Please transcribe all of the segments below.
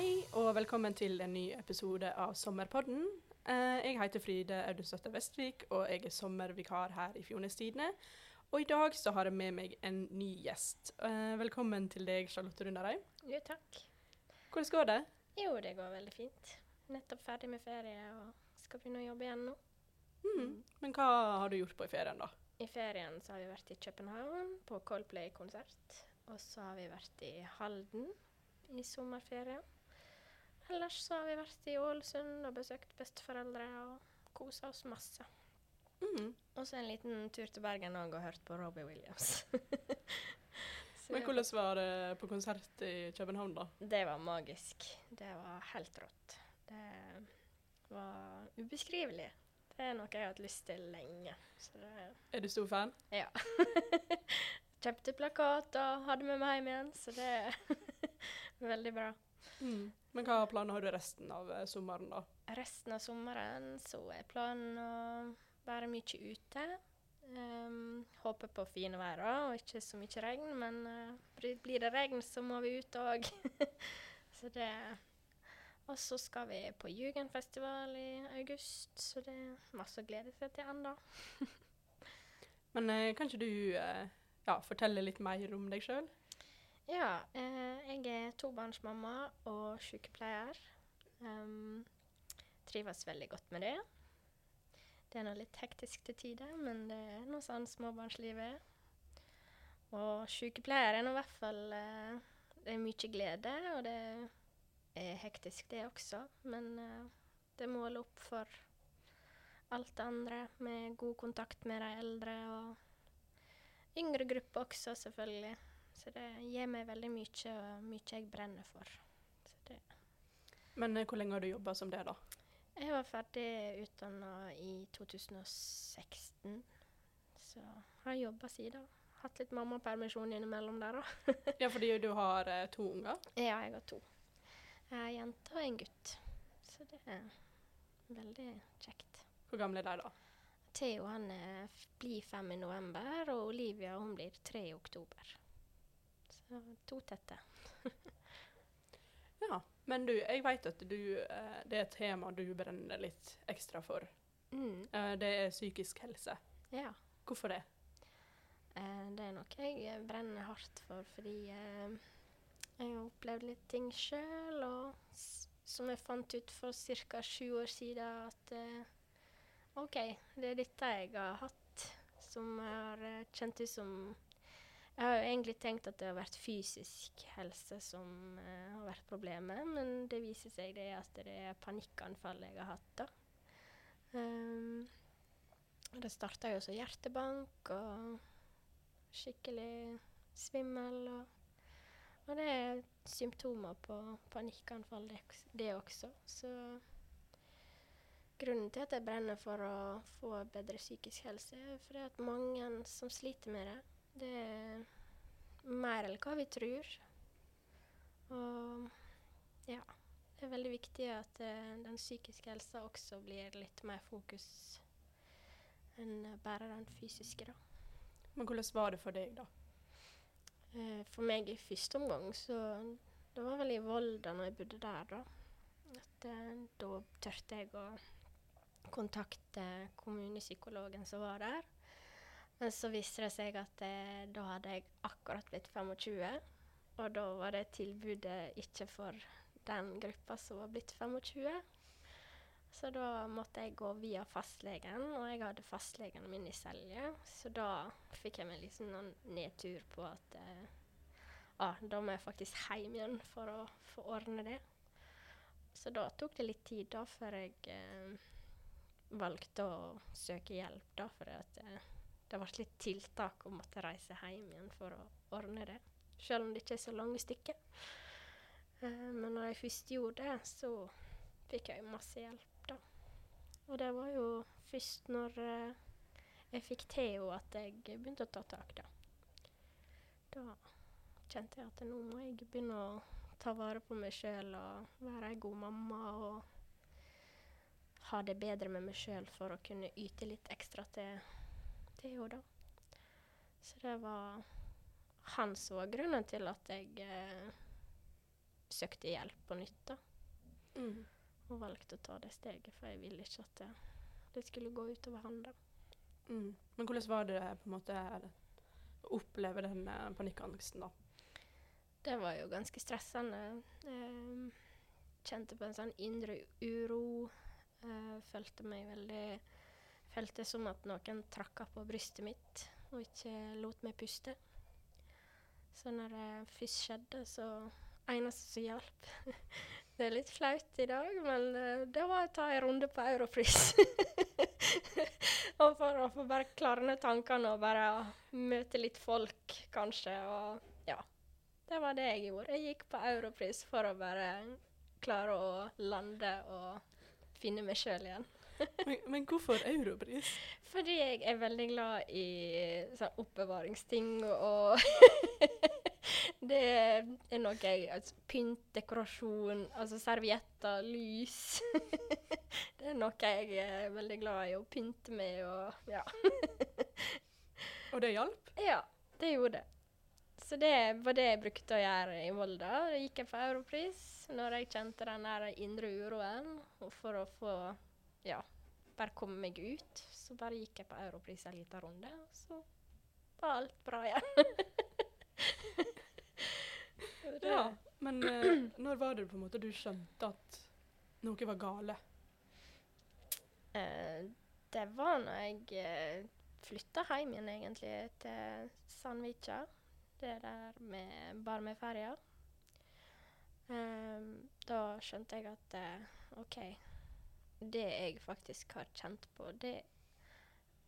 Hei og velkommen til en ny episode av Sommerpodden. Eh, jeg heter Fride Audunstøtte Vestvik, og jeg er sommervikar her i Fjordnestidene. Og i dag så har jeg med meg en ny gjest. Eh, velkommen til deg, Charlotte Rundarheim. Jo, takk. Hvordan går det? Jo, det går veldig fint. Nettopp ferdig med ferie og skal begynne å jobbe igjen nå. Mm. Men hva har du gjort på i ferien, da? I ferien så har vi vært i København på Coldplay-konsert. Og så har vi vært i Halden i sommerferien. Ellers så har vi vært i Ålesund og besøkt besteforeldre og kosa oss masse. Mm. Og så en liten tur til Bergen òg og hørt på Robbie Williams. Men hvordan var det på konsert i København, da? Det var magisk. Det var helt rått. Det var ubeskrivelig. Det er noe jeg har hatt lyst til lenge. Så det, Er du stor fan? ja. Kjøpte plakat og hadde med meg hjem igjen, så det er veldig bra. Mm. Men hva planer har du resten av eh, sommeren, da? Resten av sommeren så er planen å være mye ute. Um, håper på fine vær og ikke så mye regn, men uh, blir- blir det regn, så må vi ut òg. så det Og så skal vi på Jugendfestival i august, så det er masse å glede seg til ennå. Men uh, kan ikke du uh, ja, fortelle litt mer om deg sjøl? Ja, eh, jeg er tobarnsmamma og sykepleier. Um, trives veldig godt med det. Det er nå litt hektisk til tider, men det er noe sånn småbarnslivet. Og sykepleier er nå i hvert fall eh, Det er mye glede, og det er hektisk det også. Men eh, det måler opp for alt det andre, med god kontakt med de eldre og yngre grupper også, selvfølgelig. Så det gir meg veldig mye, og mye jeg brenner for. Så det. Men eh, hvor lenge har du jobba som det, da? Jeg var ferdig utdanna i 2016, så har jeg jobba siden. Hatt litt mammapermisjon innimellom der òg. Ja, fordi du har eh, to unger. ja, jeg har to. Ei jente og en gutt. Så det er veldig kjekt. Hvor gamle er de, da? Theo han blir fem i november, og Olivia hun blir tre i oktober. To tette. Ja, men du, jeg vet at du, eh, det er et tema du brenner litt ekstra for. Mm. Eh, det er psykisk helse. Ja. Hvorfor det? Eh, det er noe jeg brenner hardt for, fordi jeg har opplevd litt ting sjøl, og som jeg fant ut for ca. sju år siden at OK, det er dette jeg har hatt, som jeg har kjent ut som Jeg har jo egentlig tenkt at det har vært fysisk helse som uh, har vært problemet, men det viser seg det at det er panikkanfall jeg har hatt, da. Um, det starta jo som hjertebank og skikkelig svimmel. Og, og det er symptomer på panikkanfall, det, det også. Så grunnen til at jeg brenner for å få bedre psykisk helse, er fordi at mange som sliter med det, det er mer eller hva vi tror. Og ja, det er veldig viktig at uh, den psykiske helsa også blir litt mer fokus enn bare den fysiske, da. Men hvordan var det for deg, da? Uh, For meg i første omgang så Det var vel i Volda når jeg bodde der, da. At uh, da turte jeg å kontakte kommunepsykologen som var der. Men så viste det seg at eh, da hadde jeg akkurat blitt 25. Og da var det tilbudet ikke for den gruppa som var blitt 25. Så da måtte jeg gå via fastlegen, og jeg hadde fastlegen min i Selje. Så da fikk jeg meg liksom noen nedtur på at eh, ah, da må jeg faktisk hjem igjen for å få ordne det. Så da tok det litt tid da før jeg eh, valgte å søke hjelp, da, for at, eh, det ble litt tiltak å måtte reise hjem igjen for å ordne det. Selv om det ikke er så lange stykker. Eh, men når jeg først gjorde det, så fikk jeg masse hjelp, da. Og det var jo først når eh, jeg fikk Theo at jeg begynte å ta tak, da. Da kjente jeg at nå må jeg begynne å ta vare på meg sjøl og være ei god mamma og ha det bedre med meg sjøl for å kunne yte litt ekstra til Theo, da. Så det var han som var grunnen til at jeg eh, søkte hjelp på nytt. da. Mm. Og valgte å ta det steget, for jeg ville ikke at det, det skulle gå utover han. da. Mm. Men hvordan var det på en måte å oppleve den eh, panikkangsten, da? Det var jo ganske stressende. Eh, kjente på en sånn indre uro. Eh, følte meg veldig Følte som at noen trakka på brystet mitt og ikke lot meg puste. Så når det først skjedde, så Eneste som hjalp Det er litt flaut i dag, men eh, det var å ta en runde på Europris. og for å få bare klare ned tankene og bare møte litt folk, kanskje. Og ja. Det var det jeg gjorde. Jeg gikk på Europris for å bare klare å lande og finne meg sjøl igjen. Men, men hvorfor Europris? Fordi jeg er veldig glad i sånn oppbevaringsting og Det er noe jeg altså, Pynt, dekorasjon, altså servietter, lys. det er noe jeg er veldig glad i å pynte med og ja. Og det hjalp? Ja, det gjorde det. Så det var det jeg brukte å gjøre i Volda. Da gikk jeg på Europris når jeg kjente den der indre uroen. For å få ja, bare komme meg ut, så bare gikk jeg på Europris en liten runde, og så var alt bra igjen. Ja. Men eh, når var det på en måte du skjønte at noe var gale? Eh, det var når jeg eh, flytta hjem igjen, egentlig, til Sandvika. Det der med Barmøyferja. Eh, da skjønte jeg at eh, OK, det jeg faktisk har kjent på, det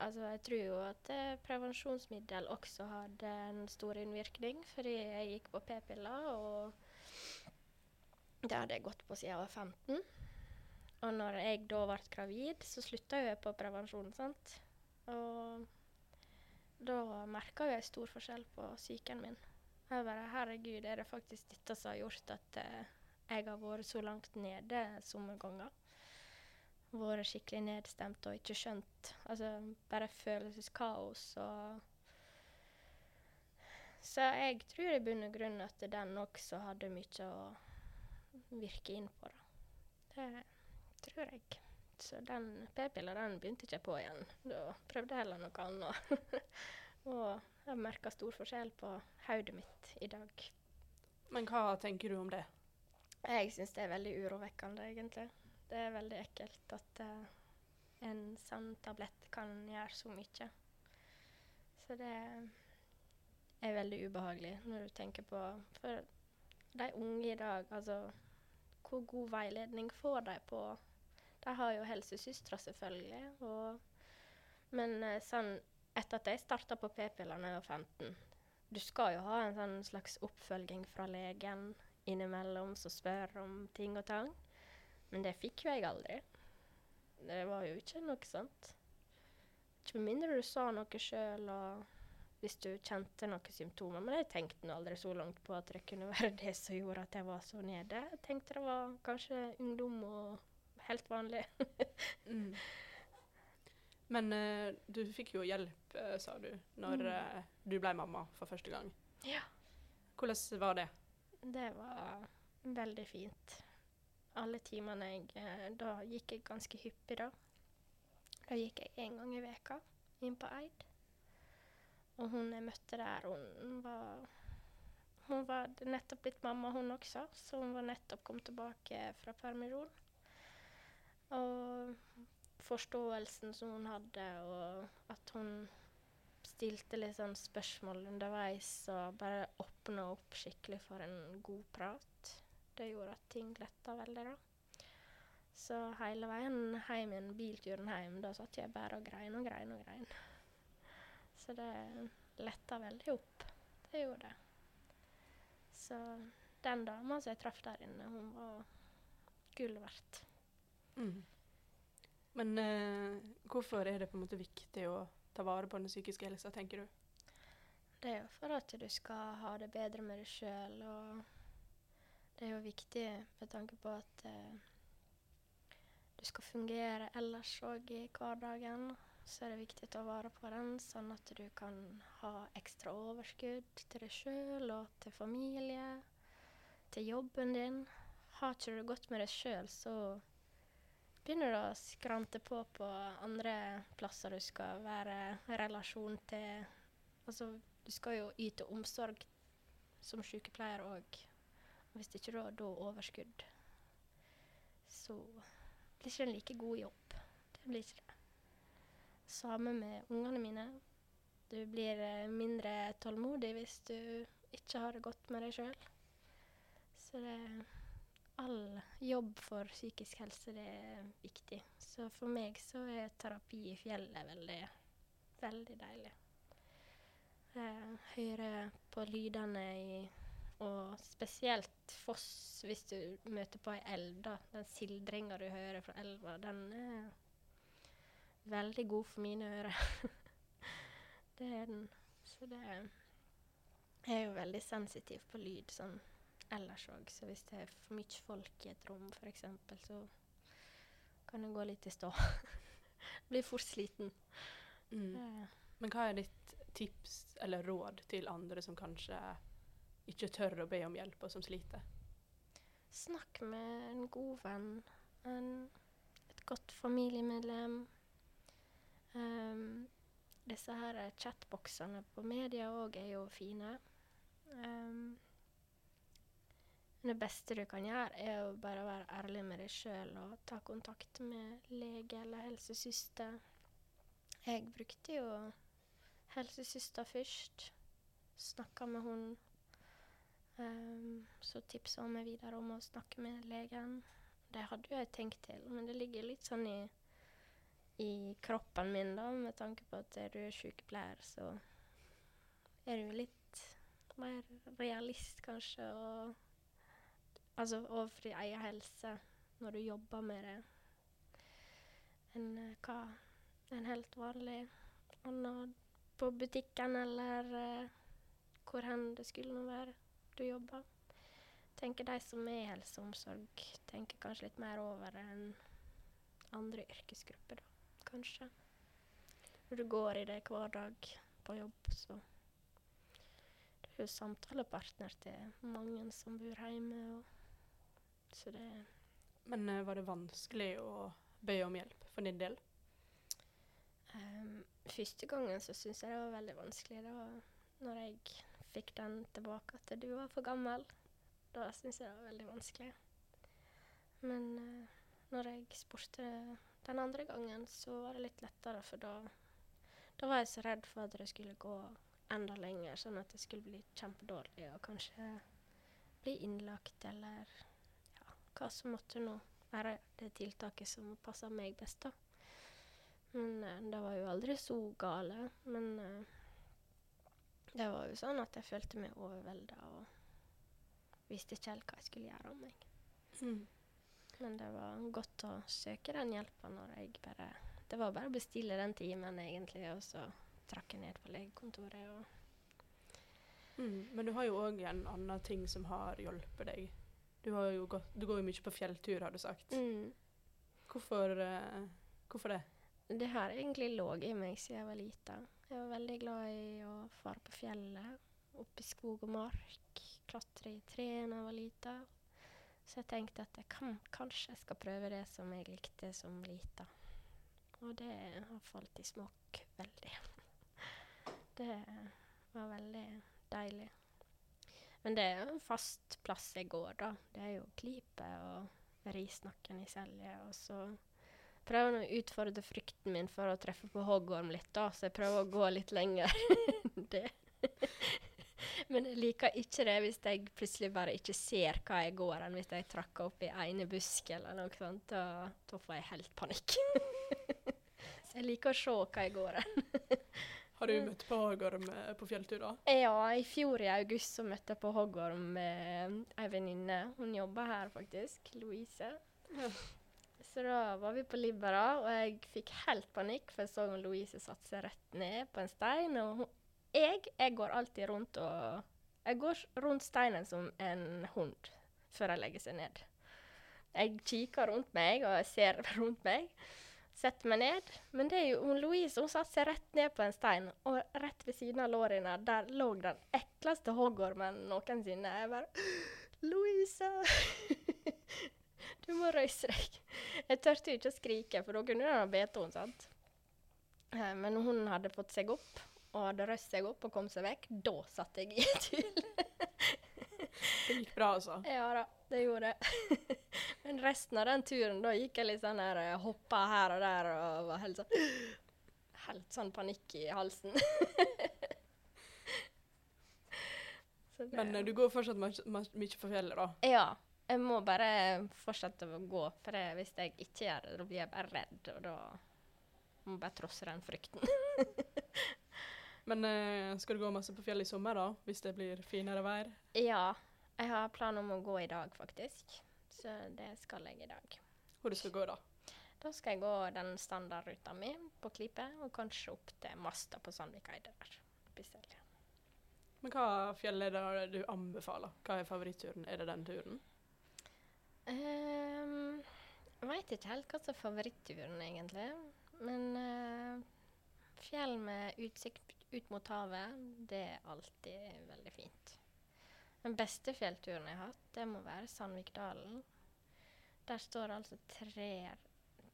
Altså, jeg tror jo at eh, prevensjonsmiddel også hadde en stor innvirkning, fordi jeg gikk på p-piller, og det hadde jeg gått på siden jeg var 15. Og når jeg da ble gravid, så slutta jeg på prevensjon, sant. Og da merka jeg stor forskjell på psyken min. Jeg bare Herregud, er det faktisk dette som har gjort at eh, jeg har vært så langt nede somme ganger? Vært skikkelig nedstemt og ikke skjønt. Altså bare følelseskaos og Så jeg tror i bunn og grunn at den også hadde mye å virke inn på, da. Det tror jeg. Så den p-pilla den begynte ikke jeg på igjen. Da prøvde jeg heller noe annet. og jeg merka stor forskjell på hodet mitt i dag. Men hva tenker du om det? Jeg syns det er veldig urovekkende, egentlig. Det er veldig ekkelt at uh, en sånn tablett kan gjøre så mye. Så det er veldig ubehagelig når du tenker på For de unge i dag, altså Hvor god veiledning får de på De har jo helsesøstre, selvfølgelig, og Men eh, sånn etter at jeg starta på p-piller da jeg var 15 Du skal jo ha en sånn slags oppfølging fra legen innimellom som spør om ting og tang. Men det fikk jo jeg aldri. Det var jo ikke noe sånt. Ikke med mindre du sa noe sjøl, og hvis du kjente noen symptomer. Men jeg tenkte nå aldri så langt på at det kunne være det som gjorde at jeg var så nede. Jeg tenkte det var kanskje ungdom og helt vanlig. Mm. Men uh, du fikk jo hjelp, uh, sa du, når eh, du ble mamma for første gang. Ja. Hvordan var det? Det var veldig fint. Alle timene jeg eh, Da gikk jeg ganske hyppig, da. Da gikk jeg én gang i veka inn på Eid. Og hun jeg møtte der, hun var Hun var nettopp blitt mamma, hun også, så hun var nettopp kommet tilbake fra permisjon. Og forståelsen som hun hadde, og at hun stilte litt sånn spørsmål underveis og bare åpna opp skikkelig for en god prat. Det gjorde at ting letta veldig, da. Så hele veien hjem igjen, bilturen hjem, da satt jeg bare og grein og grein og grein. Så det letta veldig opp. Det gjorde det. Så den dama som jeg traff der inne, hun var gull verdt. Mm. Men eh, hvorfor er det på en måte viktig å ta vare på den psykiske helsa, tenker du? Det er jo for at du skal ha det bedre med deg sjøl, og det er jo viktig med tanke på at eh, du skal fungere ellers òg i hverdagen. Så er det viktig å ta vare på den, sånn at du kan ha ekstra overskudd til deg sjøl og til familie. til jobben din. Har ikke du det godt med deg sjøl, så begynner du å skrante på på andre plasser du skal være relasjon til Altså, du skal jo yte omsorg som sykepleier òg. Hvis ikke du har da overskudd, så blir ikke en like god jobb. Det blir ikke det. Samme med ungene mine. Du blir eh, mindre tålmodig hvis du ikke har det godt med deg sjøl. Så det all jobb for psykisk helse, det er viktig. Så for meg så er terapi i fjellet veldig, veldig deilig. Jeg hører på lydene i Og spesielt foss, hvis du møter på ei elv, da. Den sildringa du hører fra elva, den er veldig god for mine ører. det er den. Så det Jeg er jo veldig sensitiv på lyd sånn ellers òg, så hvis det er for mye folk i et rom f.eks., så kan det gå litt i stå. Blir fort sliten. Mm. Men hva er ditt tips eller råd til andre som kanskje ikke tør å be om hjelp, og som sliter? Snakk med en god venn, en, et godt familiemedlem. Um, disse her chatboksene på media òg er jo fine. Um, det beste du kan gjøre, er å bare være ærlig med deg sjøl og ta kontakt med lege eller helsesøster. Jeg brukte jo helsesøster først. Snakka med hun. Ehm, så tipsa meg videre om å snakke med legen. Det hadde jeg tenkt til, men det ligger litt sånn i, i kroppen min, da, med tanke på at er du sykepleier, så er du litt mer realist, kanskje, og Altså overfor din egen helse når du jobber med det, enn eh, hva en helt vanlig annen på butikken eller uh, hvor hen det skulle nå være du jobber. Tenker de som er i helse og omsorg, tenker kanskje litt mer over enn andre yrkesgrupper, da, kanskje. Når du går i det hver dag på jobb, så Du er jo samtalepartner til mange som bor hjemme, og så det Men uh, var det vanskelig å be om hjelp for din del? Ehm, første gangen så syntes jeg det var veldig vanskelig. Det var når jeg fikk den tilbake at du var for gammel. Da syntes jeg det var veldig vanskelig. Men uh, når jeg spurte den andre gangen, så var det litt lettere, for da, da var jeg så redd for at det skulle gå enda lenger, sånn at jeg skulle bli kjempedårlig og kanskje bli innlagt eller ja, hva som måtte nå være det tiltaket som passa meg best, da. Men uh, det var jo aldri så gale. Men eh, det var jo sånn at jeg følte meg overvelda og visste ikke helt hva jeg skulle gjøre om meg. Mm. Men det var godt å søke den hjelpa når jeg bare Det var bare å bestille den timen, egentlig, og så trakk jeg ned på legekontoret og Mm. Men du har jo òg en annen ting som har hjulpet deg. Du, gått, du går jo mye på fjelltur, har du sagt. mm. Hvorfor, uh, hvorfor det? Det har egentlig ligget i meg siden jeg var lita. Jeg var veldig glad i å fare på fjellet, opp i skog og mark, klatre i tre jeg var lita. Så jeg tenkte at jeg kan, kanskje jeg skal prøve det som jeg likte som lita. Og det har falt i smak veldig. Det var veldig deilig. Men det er jo en fast plass jeg går, da. Det er jo Klipe og Risnakken i Selje. Og så prøver å utfordre frykten min for å treffe på hoggorm litt, da. Så jeg prøver å gå litt lenger. det. Men jeg liker ikke det hvis jeg plutselig bare ikke ser hva jeg går, enn hvis jeg trakker opp i ene busk eller noe sånt. Da, da får jeg helt panikk. så jeg liker å se hva jeg går enn. Har du møtt på hagorm eh, på fjelltur, da? Ja, i fjor i august så møtte jeg på hoggorm med ei venninne. Hun jobber her faktisk, Louise. Så da var vi på Libera, og jeg fikk helt panikk, for jeg så hun Louise seg rett ned på en stein. Og hun, jeg, jeg går alltid rundt og Jeg går rundt steinen som en hund før jeg legger seg ned. Jeg kikker rundt meg, og ser rundt meg. Setter meg ned. Men det er jo hun Louise hun satte seg rett ned på en stein, og rett ved siden av lårene der lå den ekleste hoggormen noensinne. Jeg bare Louise! du må røyse deg. Jeg turte jo ikke å skrike, for da kunne hun ha bitt henne, sant. Eh, Men når hun hadde fått seg opp, og hadde røst seg opp og kom seg vekk, da satt jeg i tvil. Det gikk bra, altså. Ja da, det gjorde det. Men resten av den turen, da gikk jeg litt sånn her, eh, hoppa her og der og var helt sånn Helt sånn panikk i halsen. Men eh, du går fortsatt mye på fjellet, da. Ja. Jeg må bare fortsette å gå, for det, hvis jeg ikke gjør det, da blir jeg bare redd, og da må jeg bare trosse den frykten. Men eh, skal du gå masse på fjellet i sommer, da? Hvis det blir finere vær? Ja, jeg har plan om å gå i dag, faktisk. Så det skal jeg i dag. Hvor du skal gå, da? Da skal jeg gå den standardruta mi på Klippe, og kanskje opp til Masta på Sandvikeide der. Bestille. Men hva fjell er det du anbefaler? Hva er favoritturen? Er det den turen? Um, jeg veit ikke helt hva som er favoritturen, egentlig. Men uh, fjell med utsikt ut mot havet, det er alltid veldig fint. Den beste fjellturen jeg har hatt, det må være Sandvikdalen. Der står altså tre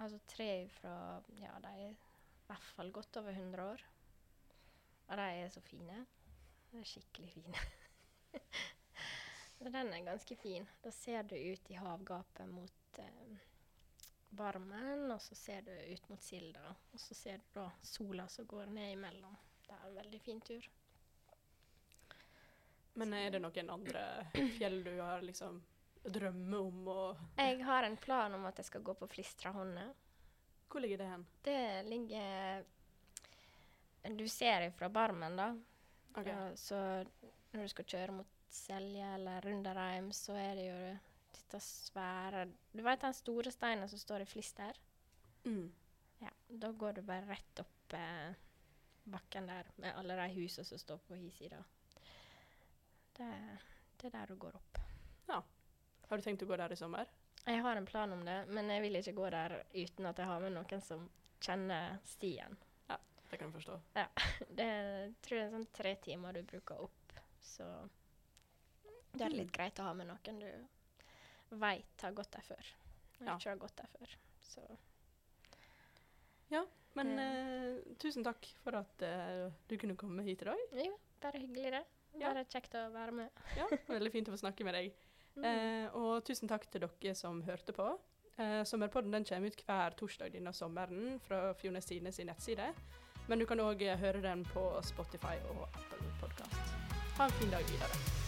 Altså tre fra Ja, de er i hvert fall godt over 100 år. Og de er så fine. De er skikkelig fine. Så den er ganske fin. Da ser du ut i havgapet mot eh, Barmen, og så ser du ut mot Silda. Og så ser du da sola som går ned imellom. Det er en veldig fin tur. Men er det noen andre fjell du har liksom drømmer om å Jeg har en plan om at jeg skal gå på Flistrahonnet. Hvor ligger det hen? Det ligger Du ser fra Barmen, da. Okay. Ja, så når du skal kjøre mot Selje eller Runderheim, så er det jo dette svære Du vet den store steinen som står i Flister? Mm. Ja, da går du bare rett opp eh, bakken der, med alle de husene som står på hi side. Det, det er der du går opp. Ja. Har du tenkt å gå der i sommer? Jeg har en plan om det, men jeg vil ikke gå der uten at jeg har med noen som kjenner stien. Ja, Det kan jeg forstå. Ja, Det er, tror jeg er sånn tre timer du bruker opp, så det er litt greit å ha med noen du veit har gått der før. Ja. ikke har gått der før. Så Men Eh. eh, tusen takk for at uh, du kunne komme hit i dag. jo, bare hyggelig det. Ja. Bare kjekt å være med. Ja, Veldig fint å få snakke med deg. Mm. Eh, og tusen takk til dere som hørte på. Sommerpodden den kommer ut hver torsdag denne sommeren fra Fjones Tidende sin nettside. Men du kan òg høre den på Spotify og Apple Podkast. Ha en fin dag videre.